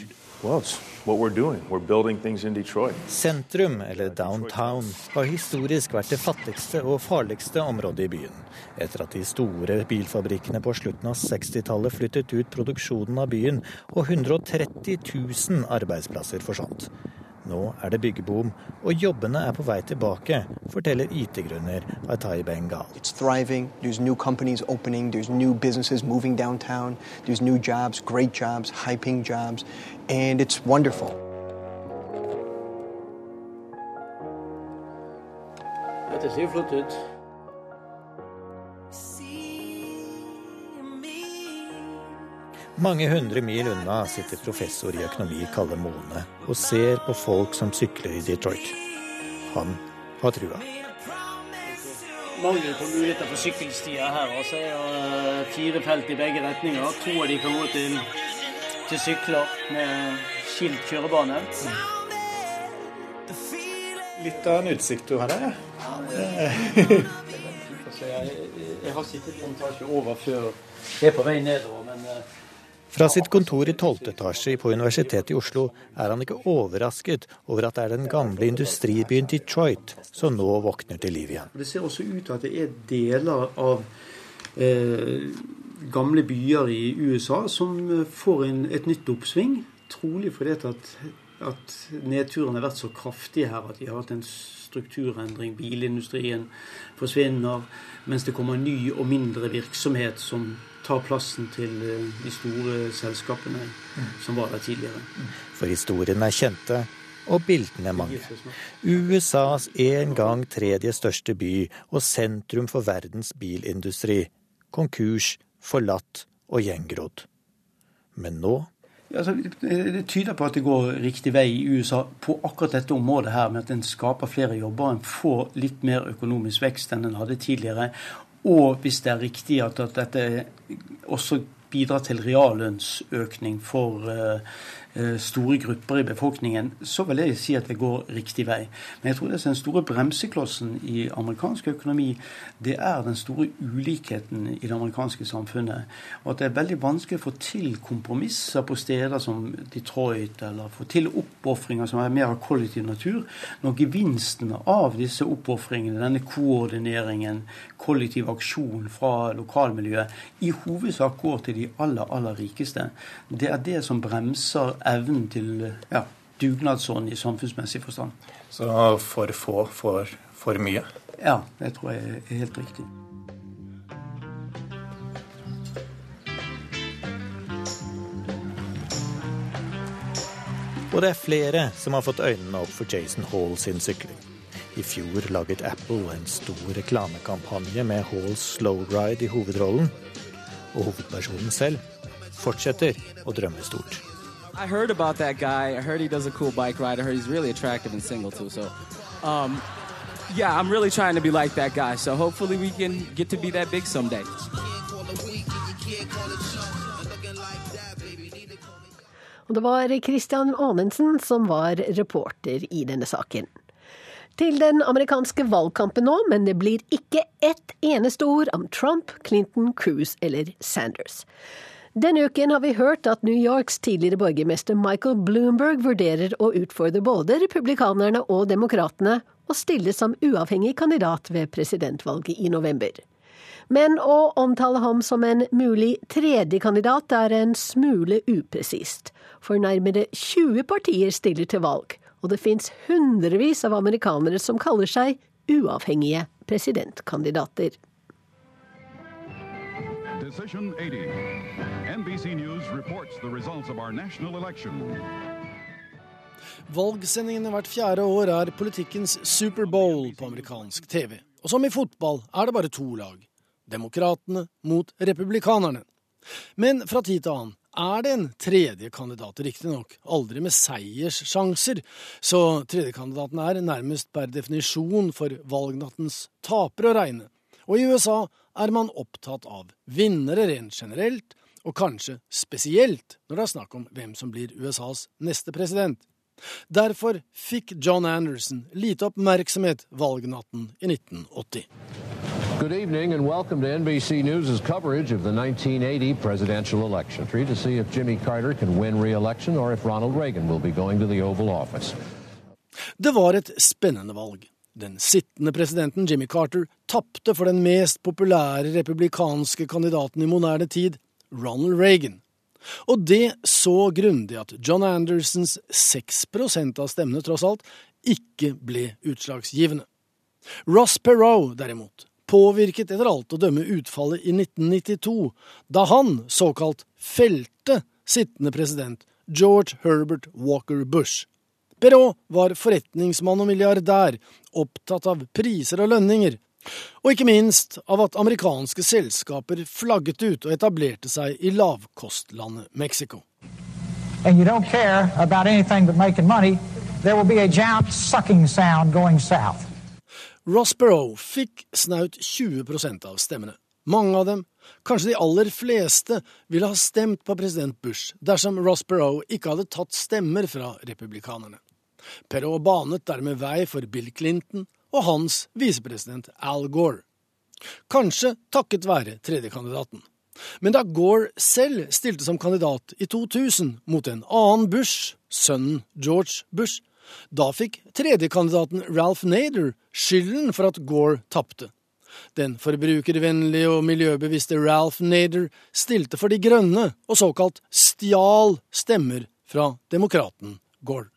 Sentrum, eller downtown, har historisk vært det fattigste og farligste området i byen. Etter at de store bilfabrikkene på slutten av 60-tallet flyttet ut produksjonen av byen, og 130 000 arbeidsplasser forsvant. Nå er det byggeboom, og jobbene er på vei tilbake, forteller IT-grunner Atai Bengal. It's thriving. There's new companies opening. There's new businesses moving downtown. There's new jobs, great jobs, high-paying jobs, and it's wonderful. Dette ser flott ut. Mange hundre mil unna sitter professor i økonomi Kalle Mone og ser på folk som sykler i Detroit. Han har trua. Mangel på muligheter for sykkelstier her. Altså er det fire felt i begge retninger. To av de kan gå til, til sykler med skilt kjørebane. Litt av en utsikt du har her, jeg, jeg har sittet på en etasje over før. Jeg er på vei nedover, men eh, Fra sitt kontor i 12. etasje på Universitetet i Oslo er han ikke overrasket over at det er den gamle industribyen Detroit som nå våkner til liv igjen. Det ser også ut til at det er deler av eh, gamle byer i USA som eh, får en, et nytt oppsving. Trolig fordi at, at nedturen har vært så kraftig her at de har hatt en strukturendring. Bilindustrien forsvinner, mens det kommer ny og mindre virksomhet som tar plassen til eh, de store selskapene som var der tidligere. For historiene er kjente, og bildene mange. USAs en gang tredje største by og sentrum for verdens bilindustri. Konkurs, forlatt og gjengrodd. Men nå Altså, det tyder på at det går riktig vei i USA på akkurat dette området her, med at en skaper flere jobber, en får litt mer økonomisk vekst enn en hadde tidligere. Og hvis det er riktig at, at dette også bidrar til reallønnsøkning for uh, store grupper i befolkningen, så vil jeg si at det går riktig vei. Men jeg tror det er den store bremseklossen i amerikansk økonomi, det er den store ulikheten i det amerikanske samfunnet. Og at det er veldig vanskelig å få til kompromisser på steder som Detroit, eller få til oppofringer som er mer av kollektiv natur, når gevinsten av disse oppofringene, denne koordineringen, kollektiv aksjon fra lokalmiljøet, i hovedsak går til de aller, aller rikeste. Det er det som bremser evnen til ja, dugnadsånd i samfunnsmessig forstand. Så for få får for mye? Ja, det tror jeg er helt riktig. Og det er flere som har fått øynene opp for Jason Hall sin sykling. I fjor laget Apple en stor reklamekampanje med Halls Slowride i hovedrollen. Og hovedpersonen selv fortsetter å drømme stort. I heard about that guy. I heard he does a cool bike ride. I heard he's really attractive and single too. So, um, yeah, I'm really trying to be like that guy. So hopefully we can get to be that big someday. Og det var Christian Aanensen som var reporter i denne saken. Til den amerikanske valgkampen nå, men det blir ikke ett eneste ord om Trump, Clinton, Cruise eller Sanders. Denne uken har vi hørt at New Yorks tidligere borgermester Michael Bloomberg vurderer å utfordre både republikanerne og demokratene og stille som uavhengig kandidat ved presidentvalget i november. Men å omtale ham som en mulig tredje kandidat er en smule upresist, for nærmere 20 partier stiller til valg, og det fins hundrevis av amerikanere som kaller seg uavhengige presidentkandidater. Decision 80. NBC News reports the results of our national election. Valgsendingene hvert fjerde år er politikkens Superbowl på amerikansk TV. Og som i fotball er det bare to lag. Demokratene mot republikanerne. Men fra tid til annen er det en tredje kandidat, riktignok aldri med seierssjanser, så tredjekandidaten er nærmest per definisjon for valgnattens taper å regne. Og i USA er man opptatt av vinnere rent generelt, og kanskje spesielt når det er snakk om hvem som blir USAs neste president. Derfor fikk John Anderson lite oppmerksomhet valgnatten i 1980. Good evening and welcome to NBC News' coverage of the 1980 presidential election. Three to see if Jimmy Carter can win re-election or if Ronald Reagan will be going to the Oval Office. Det var et spennende valg. Den sittende presidenten Jimmy Carter tapte for den mest populære republikanske kandidaten i moderne tid, Ronald Reagan. Og det så grundig at John Andersons 6% av stemmene tross alt ikke ble utslagsgivende. Ross Perot, derimot, påvirket etter alt å dømme utfallet i 1992, da han såkalt felte sittende president George Herbert Walker Bush. Perot var forretningsmann og milliardær, opptatt av priser og lønninger, og ikke minst av at amerikanske selskaper flagget ut og etablerte seg i lavkostlandet Mexico. And you don't care about anything but making money, there will be a giant sucking sound going south. Ross Perot fikk snaut 20% av stemmene. Mange av dem, kanskje de aller fleste, ville ha stemt på president Bush dersom Ross Perot ikke hadde tatt stemmer fra republikanerne. Perot banet dermed vei for Bill Clinton og hans visepresident Al Gore. Kanskje takket være tredjekandidaten. Men da Gore selv stilte som kandidat i 2000 mot en annen Bush, sønnen George Bush, da fikk tredjekandidaten Ralph Nader skylden for at Gore tapte. Den forbrukervennlige og miljøbevisste Ralph Nader stilte for De grønne og såkalt stjal stemmer fra demokraten Gore.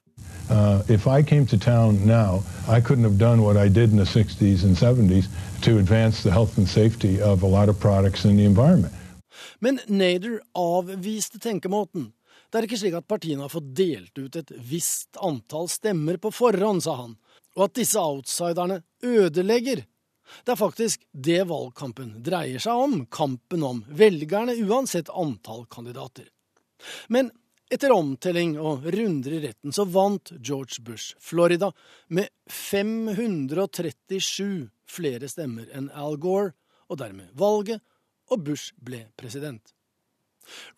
Uh, if I came to town now, I couldn't have done what I did in the 60s and 70s to advance the health and safety of a lot of products in the environment. Men Nader avviste tenkemåten. Det er ikke slik at partiene har fått delt ut et visst antall stemmer på forhånd, sa han, og at disse outsiderne ødelegger. Det er faktisk det valgkampen dreier seg om, kampen om velgerne, uansett antall kandidater. Men etter omtelling og runder i retten så vant George Bush Florida med 537 flere stemmer enn Al Gore, og dermed valget, og Bush ble president.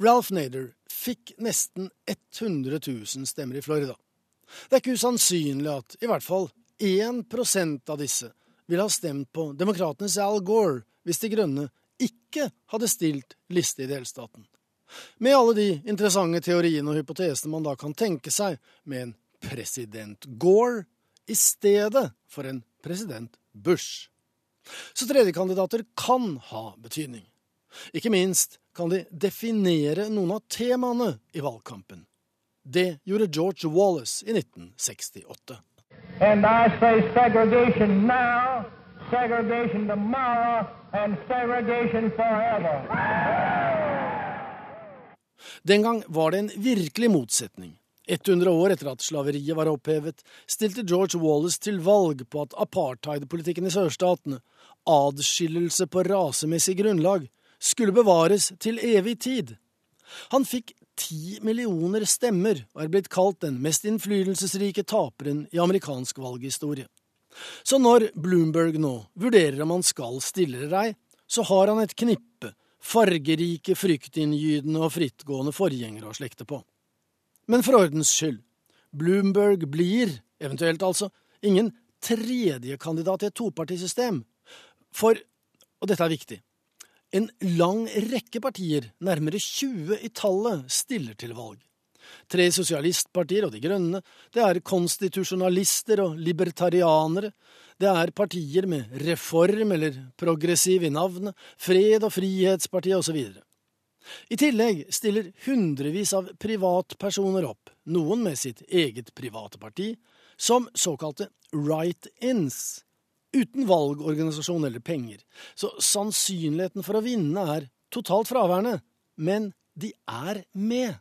Ralph Nader fikk nesten 100 000 stemmer i Florida. Det er ikke usannsynlig at i hvert fall 1% av disse ville ha stemt på demokratenes Al Gore hvis De Grønne ikke hadde stilt liste i delstaten. Med alle de interessante teoriene og hypotesene man da kan tenke seg med en president Gore i stedet for en president Bush. Så tredjekandidater kan ha betydning. Ikke minst kan de definere noen av temaene i valgkampen. Det gjorde George Wallace i 1968. And I say segregation now, segregation tomorrow, and segregation forever. Den gang var det en virkelig motsetning. 100 år etter at slaveriet var opphevet, stilte George Wallace til valg på at apartheidpolitikken i sørstatene, adskillelse på rasemessig grunnlag, skulle bevares til evig tid. Han fikk ti millioner stemmer og er blitt kalt den mest innflytelsesrike taperen i amerikansk valghistorie. Så når Bloomberg nå vurderer om han skal stille eller ei, så har han et knippe fargerike, fryktinngytende og frittgående forgjengere å slekte på. Men for ordens skyld, Bloomberg blir, eventuelt altså, ingen tredjekandidat i et topartisystem. For, og dette er viktig, En lang rekke partier, nærmere 20 i tallet, stiller til valg. Tre sosialistpartier og De grønne, det er konstitusjonalister og libertarianere, det er partier med reform eller progressiv i navnet, Fred- og Frihetspartiet osv. I tillegg stiller hundrevis av privatpersoner opp, noen med sitt eget private parti, som såkalte right-ins, uten valgorganisasjon eller penger, så sannsynligheten for å vinne er totalt fraværende, men de er med.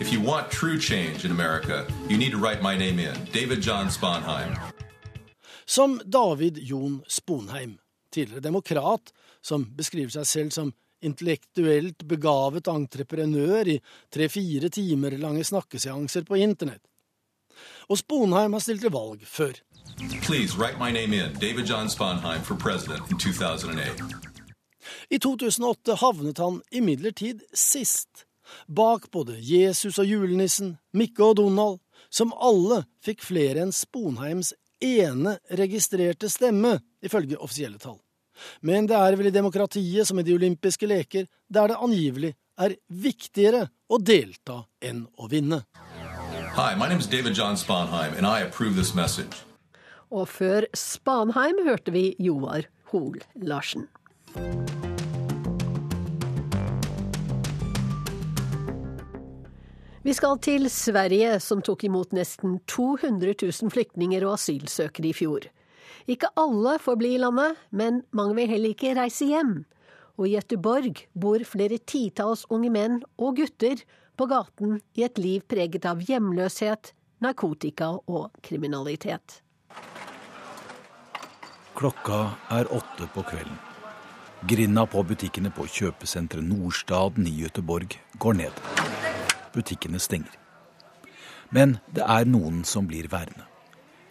If you want true change in America, you need to write my name in. David John Sponheim. Som David Jon Sponheim, tidligere demokrat, som beskriver seg selv som intellektuelt begavet entreprenør i tre-fire timer lange snakkeseanser på internett. Og Sponheim har stilt til valg før. Please write my name in. David John Sponheim for president in 2008. I 2008 havnet han imidlertid sist, bak både Jesus og julenissen, Mikke og Donald, som alle fikk flere enn Sponheims ene registrerte stemme, ifølge offisielle tall. Men det er vel i demokratiet som i de olympiske leker, der det angivelig er viktigere å delta enn å vinne. Hi, my name is David John Sponheim, and I approve this message. Og før Spanheim hørte vi Joar Hoel Larsen. Vi skal til Sverige, som tok imot nesten 200 000 flyktninger og asylsøkere i fjor. Ikke alle får bli i landet, men mange vil heller ikke reise hjem. Og i Gøteborg bor flere titalls unge menn og gutter på gaten i et liv preget av hjemløshet, narkotika og kriminalitet. Klokka er åtte på kvelden. Grinda på butikkene på kjøpesenteret Nordstaden i Gøteborg går ned. Butikkene stenger. Men det er noen som blir værende.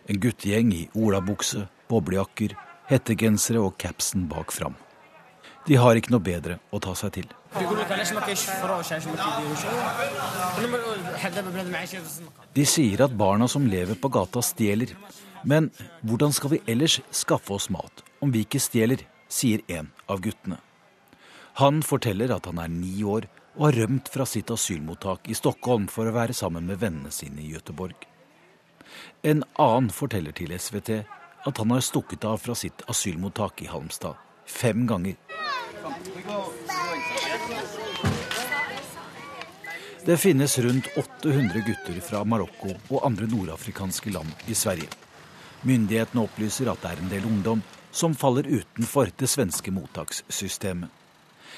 En guttegjeng i olabukse, boblejakker, hettegensere og capsen bak fram. De har ikke noe bedre å ta seg til. De sier at barna som lever på gata, stjeler. Men hvordan skal vi ellers skaffe oss mat om vi ikke stjeler, sier en av guttene. Han forteller at han er ni år og har rømt fra sitt asylmottak i Stockholm for å være sammen med vennene sine i Gøteborg. En annen forteller til SVT at han har stukket av fra sitt asylmottak i Halmstad fem ganger. Det finnes rundt 800 gutter fra Marokko og andre nordafrikanske land i Sverige. Myndighetene opplyser at det er en del ungdom som faller utenfor det svenske mottakssystemet.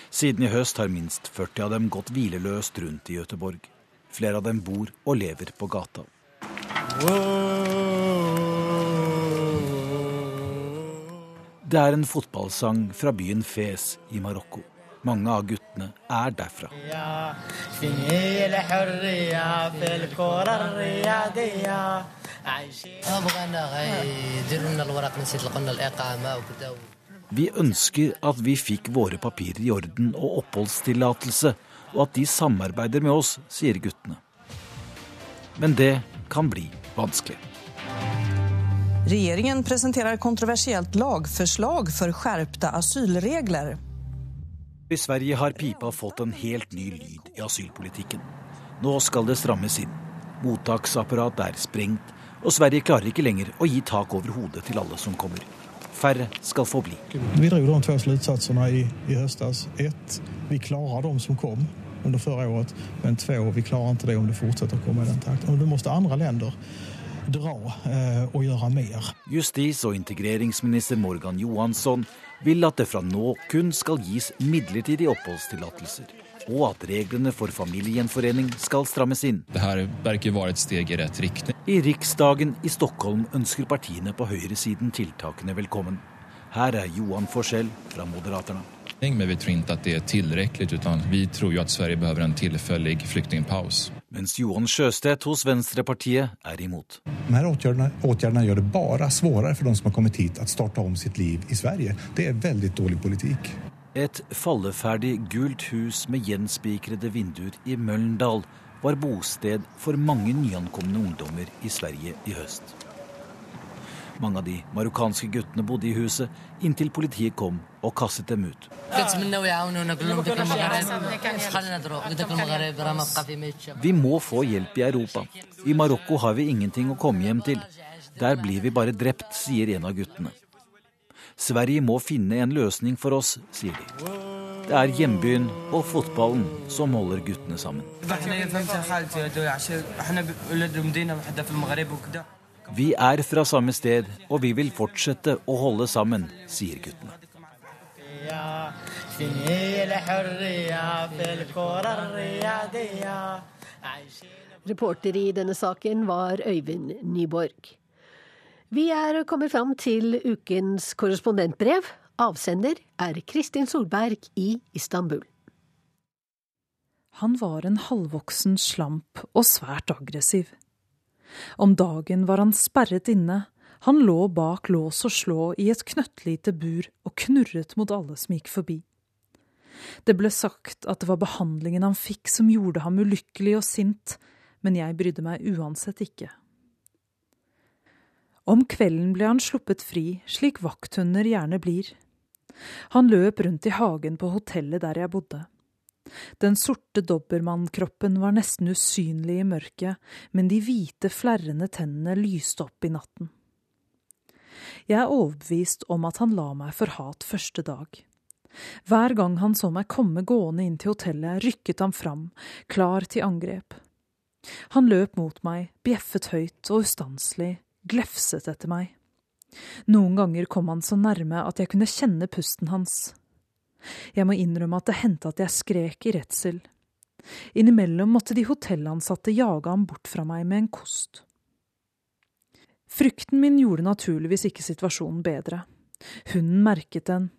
Siden i høst har minst 40 av dem gått hvileløst rundt i Gøteborg. Flere av dem bor og lever på gata. Det er en fotballsang fra byen Fes i Marokko. Mange av guttene er derfra. Vi ønsker at vi fikk våre papirer i orden og oppholdstillatelse, og at de samarbeider med oss, sier guttene. Men det kan bli vanskelig. Regjeringen presenterer kontroversielt lagforslag for skjerpte asylregler. I Sverige har pipa fått en helt ny lyd i asylpolitikken. Nå skal det strammes inn. Mottaksapparatet er sprengt, og Sverige klarer ikke lenger å gi tak over hodet til alle som kommer. Færre skal få bli. Vi dro de to slutsatsene i, i høstas. Ett, vi klarer de som kom under förra året. Men två, vi klarar inte det om det fortsetter å komme i den takten. Og då måste andra länder dra eh, og gjøre mer. Justis- og integreringsminister Morgan Johansson vil at det fra nå kun skal gis midlertidige oppholdstillatelser, og at reglene for familiegjenforening skal strammes inn. Dette verker være et steg i rett riktning. I Riksdagen i Stockholm ønsker partiene på høyresiden tiltakene velkommen. Her er Johan Forskjell fra Moderaterna. Men vi tror ikke at det er tilrekkelig, utan vi tror jo at Sverige behøver en tilfeldig flyktningpause. Mens Johan Sjøstedt hos Venstrepartiet er imot. Åtgärderna gjør det bare svårare for de som har kommet hit, å starte om sitt liv i Sverige. Det er veldig dårlig politikk. Et falleferdig gult hus med gjenspikrede vinduer i Møllendal var bosted for mange nyankomne ungdommer i Sverige i høst. Mange av de marokkanske guttene bodde i huset inntil politiet kom og kastet dem ut. Vi må få hjelp i Europa. I Marokko har vi ingenting å komme hjem til. Der blir vi bare drept, sier en av guttene. Sverige må finne en løsning for oss, sier de. Det er hjembyen og fotballen som holder guttene sammen. Vi er fra samme sted, og vi vil fortsette å holde sammen, sier guttene. Reporter i denne saken var Øyvind Nyborg. Vi er kommet fram til ukens korrespondentbrev. Avsender er Kristin Solberg i Istanbul. Han var en halvvoksen slamp og svært aggressiv. Om dagen var han sperret inne, han lå bak lås og slå i et knøttlite bur og knurret mot alle som gikk forbi. Det ble sagt at det var behandlingen han fikk som gjorde ham ulykkelig og sint, men jeg brydde meg uansett ikke. Om kvelden ble han sluppet fri, slik vakthunder gjerne blir. Han løp rundt i hagen på hotellet der jeg bodde. Den sorte dobbermannkroppen var nesten usynlig i mørket, men de hvite, flerrende tennene lyste opp i natten. Jeg er overbevist om at han la meg for hat første dag. Hver gang han så meg komme gående inn til hotellet, rykket han fram, klar til angrep. Han løp mot meg, bjeffet høyt og ustanselig, glefset etter meg. Noen ganger kom han så nærme at jeg kunne kjenne pusten hans. Jeg må innrømme at det hendte at jeg skrek i redsel. Innimellom måtte de hotellansatte jage ham bort fra meg med en kost. Frykten min gjorde naturligvis ikke situasjonen bedre. Hunden merket den.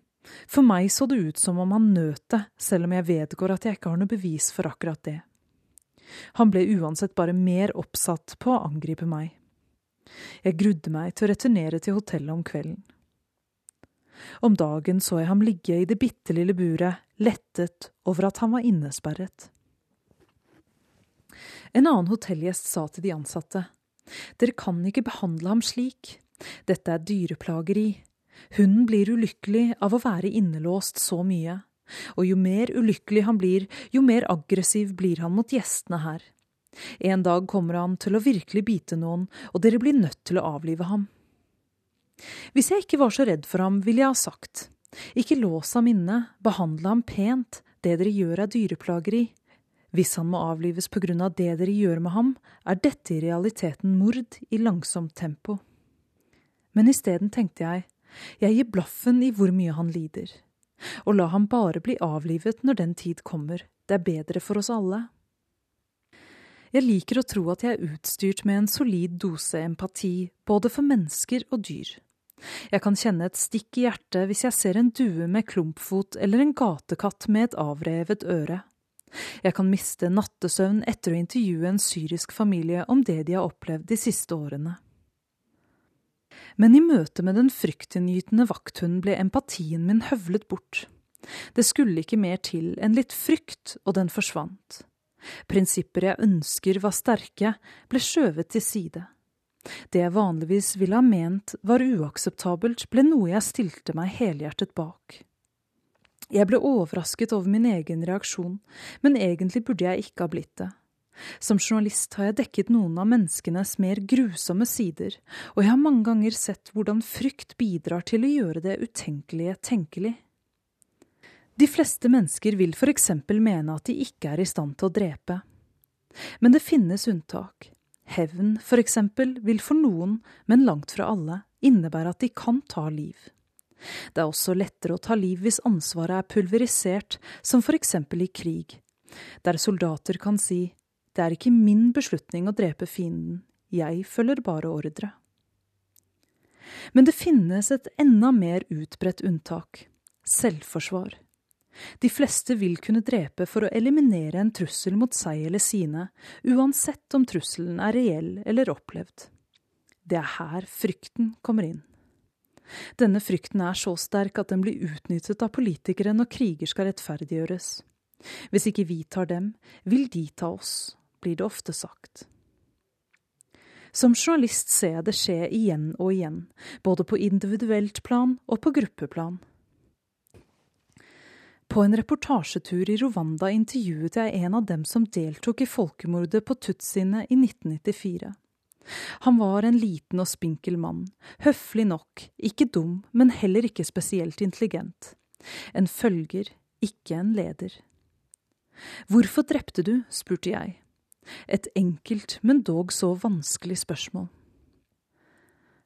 For meg så det ut som om han nøt det, selv om jeg vedgår at jeg ikke har noe bevis for akkurat det. Han ble uansett bare mer oppsatt på å angripe meg. Jeg grudde meg til å returnere til hotellet om kvelden. Om dagen så jeg ham ligge i det bitte lille buret, lettet over at han var innesperret. En annen hotellgjest sa til de ansatte, Dere kan ikke behandle ham slik, dette er dyreplageri, hunden blir ulykkelig av å være innelåst så mye, og jo mer ulykkelig han blir, jo mer aggressiv blir han mot gjestene her. En dag kommer han til å virkelig bite noen, og dere blir nødt til å avlive ham. Hvis jeg ikke var så redd for ham, ville jeg ha sagt, ikke lås ham inne, behandle ham pent, det dere gjør er dyreplageri. Hvis han må avlives på grunn av det dere gjør med ham, er dette i realiteten mord i langsomt tempo. Men isteden tenkte jeg, jeg gir blaffen i hvor mye han lider. Og la ham bare bli avlivet når den tid kommer, det er bedre for oss alle. Jeg liker å tro at jeg er utstyrt med en solid dose empati, både for mennesker og dyr. Jeg kan kjenne et stikk i hjertet hvis jeg ser en due med klumpfot eller en gatekatt med et avrevet øre. Jeg kan miste nattesøvn etter å intervjue en syrisk familie om det de har opplevd de siste årene. Men i møte med den fryktinngytende vakthunden ble empatien min høvlet bort. Det skulle ikke mer til enn litt frykt, og den forsvant. Prinsipper jeg ønsker var sterke, ble skjøvet til side. Det jeg vanligvis ville ha ment var uakseptabelt, ble noe jeg stilte meg helhjertet bak. Jeg ble overrasket over min egen reaksjon, men egentlig burde jeg ikke ha blitt det. Som journalist har jeg dekket noen av menneskenes mer grusomme sider, og jeg har mange ganger sett hvordan frykt bidrar til å gjøre det utenkelige tenkelig. De fleste mennesker vil eksempel mene at de ikke er i stand til å drepe. Men det finnes unntak. Hevn, eksempel, vil for noen, men langt fra alle, innebære at de kan ta liv. Det er også lettere å ta liv hvis ansvaret er pulverisert, som eksempel i krig, der soldater kan si det er ikke min beslutning å drepe fienden, jeg følger bare ordre. Men det finnes et enda mer utbredt unntak selvforsvar. De fleste vil kunne drepe for å eliminere en trussel mot seg eller sine, uansett om trusselen er reell eller opplevd. Det er her frykten kommer inn. Denne frykten er så sterk at den blir utnyttet av politikere når kriger skal rettferdiggjøres. Hvis ikke vi tar dem, vil de ta oss, blir det ofte sagt. Som journalist ser jeg det skje igjen og igjen, både på individuelt plan og på gruppeplan. På en reportasjetur i Rwanda intervjuet jeg en av dem som deltok i folkemordet på tutsiene i 1994. Han var en liten og spinkel mann, høflig nok, ikke dum, men heller ikke spesielt intelligent. En følger, ikke en leder. Hvorfor drepte du? spurte jeg. Et enkelt, men dog så vanskelig spørsmål.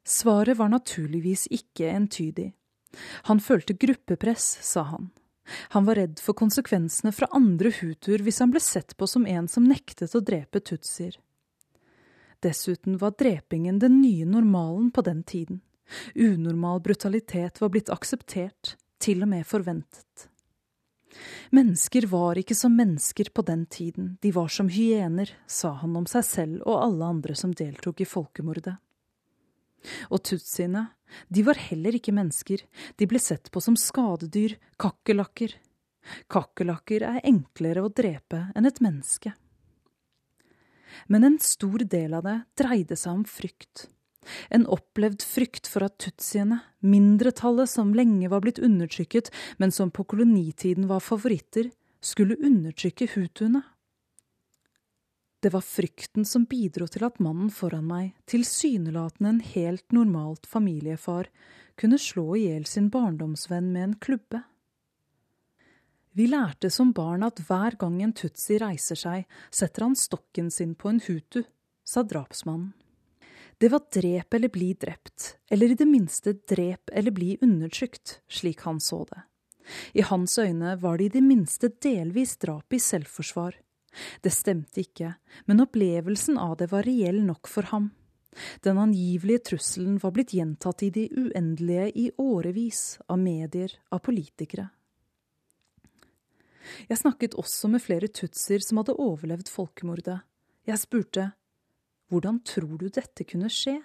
Svaret var naturligvis ikke entydig. Han følte gruppepress, sa han. Han var redd for konsekvensene fra andre hutuer hvis han ble sett på som en som nektet å drepe tutsier. Dessuten var drepingen den nye normalen på den tiden. Unormal brutalitet var blitt akseptert, til og med forventet. Mennesker var ikke som mennesker på den tiden, de var som hyener, sa han om seg selv og alle andre som deltok i folkemordet. Og tutsiene, de var heller ikke mennesker, de ble sett på som skadedyr, kakerlakker. Kakerlakker er enklere å drepe enn et menneske. Men en stor del av det dreide seg om frykt. En opplevd frykt for at tutsiene, mindretallet som lenge var blitt undertrykket, men som på kolonitiden var favoritter, skulle undertrykke hutuene. Det var frykten som bidro til at mannen foran meg, tilsynelatende en helt normalt familiefar, kunne slå i hjel sin barndomsvenn med en klubbe. Vi lærte som barn at hver gang en tutsi reiser seg, setter han stokken sin på en hutu, sa drapsmannen. Det var drep eller bli drept, eller i det minste drep eller bli undertrykt, slik han så det. I hans øyne var det i det minste delvis drap i selvforsvar. Det stemte ikke, men opplevelsen av det var reell nok for ham. Den angivelige trusselen var blitt gjentatt i det uendelige i årevis, av medier, av politikere. Jeg snakket også med flere tutsier som hadde overlevd folkemordet. Jeg spurte hvordan tror du dette kunne skje?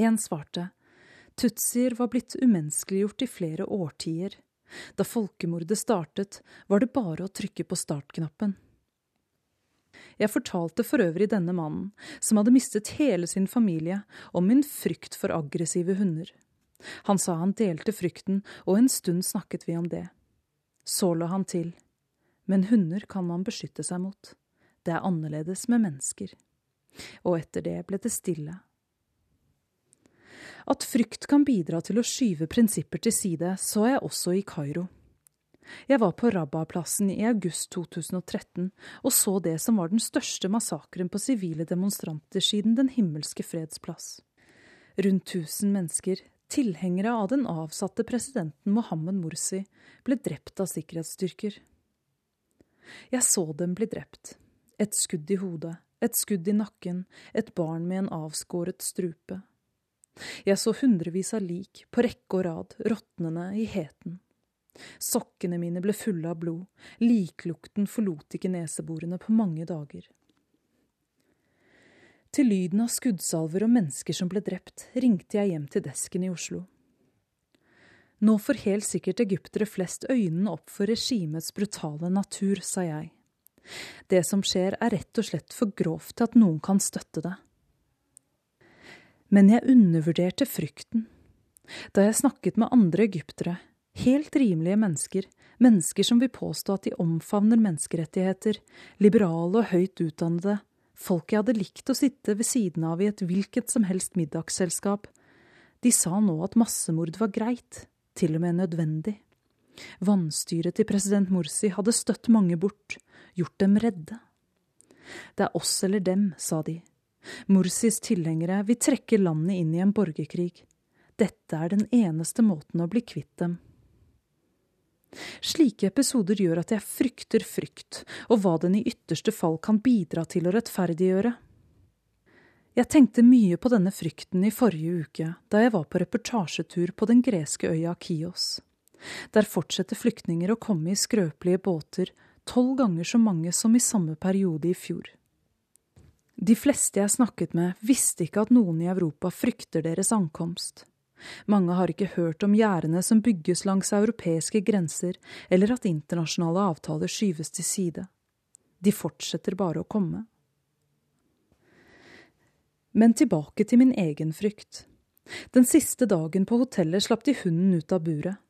En svarte, tutsier var blitt umenneskeliggjort i flere årtier. Da folkemordet startet, var det bare å trykke på startknappen. Jeg fortalte for øvrig denne mannen, som hadde mistet hele sin familie, om min frykt for aggressive hunder. Han sa han delte frykten, og en stund snakket vi om det. Så la han til, men hunder kan man beskytte seg mot. Det er annerledes med mennesker. Og etter det ble det stille. At frykt kan bidra til å skyve prinsipper til side, så jeg også i Kairo. Jeg var på Rabba-plassen i august 2013 og så det som var den største massakren på sivile demonstranter siden Den himmelske freds plass. Rundt tusen mennesker, tilhengere av den avsatte presidenten Mohammed Morsi, ble drept av sikkerhetsstyrker. Jeg så dem bli drept, et skudd i hodet, et skudd i nakken, et barn med en avskåret strupe. Jeg så hundrevis av lik, på rekke og rad, råtnende i heten. Sokkene mine ble fulle av blod, liklukten forlot ikke neseborene på mange dager. Til lyden av skuddsalver og mennesker som ble drept, ringte jeg hjem til desken i Oslo. Nå får helt sikkert egyptere flest øynene opp for regimets brutale natur, sa jeg. Det som skjer er rett og slett for grovt til at noen kan støtte det. Men jeg undervurderte frykten. Da jeg snakket med andre egyptere, helt rimelige mennesker, mennesker som vil påstå at de omfavner menneskerettigheter, liberale og høyt utdannede, folk jeg hadde likt å sitte ved siden av i et hvilket som helst middagsselskap, de sa nå at massemord var greit, til og med nødvendig. Vannstyret til president Morsi hadde støtt mange bort, gjort dem redde. Det er oss eller dem, sa de. Mursis tilhengere vil trekke landet inn i en borgerkrig. Dette er den eneste måten å bli kvitt dem. Slike episoder gjør at jeg frykter frykt, og hva den i ytterste fall kan bidra til å rettferdiggjøre. Jeg tenkte mye på denne frykten i forrige uke, da jeg var på reportasjetur på den greske øya Kios. Der fortsetter flyktninger å komme i skrøpelige båter, tolv ganger så mange som i samme periode i fjor. De fleste jeg snakket med, visste ikke at noen i Europa frykter deres ankomst. Mange har ikke hørt om gjerdene som bygges langs europeiske grenser, eller at internasjonale avtaler skyves til side. De fortsetter bare å komme. Men tilbake til min egen frykt. Den siste dagen på hotellet slapp de hunden ut av buret.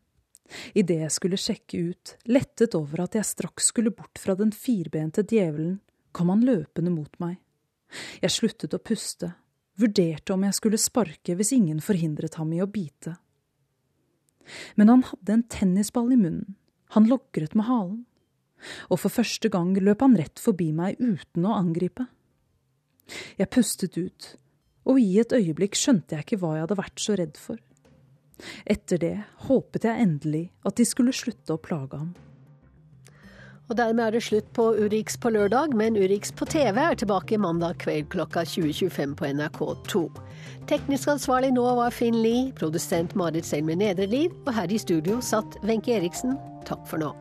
Idet jeg skulle sjekke ut, lettet over at jeg straks skulle bort fra den firbente djevelen, kom han løpende mot meg. Jeg sluttet å puste, vurderte om jeg skulle sparke hvis ingen forhindret ham i å bite. Men han hadde en tennisball i munnen, han logret med halen, og for første gang løp han rett forbi meg uten å angripe. Jeg pustet ut, og i et øyeblikk skjønte jeg ikke hva jeg hadde vært så redd for. Etter det håpet jeg endelig at de skulle slutte å plage ham. Og dermed er det slutt på Urix på lørdag, men Urix på TV er tilbake mandag kveld klokka 20.25 på NRK2. Teknisk ansvarlig nå var Finn Lie, produsent Marit Selmer Nedreliv, og her i studio satt Wenche Eriksen. Takk for nå.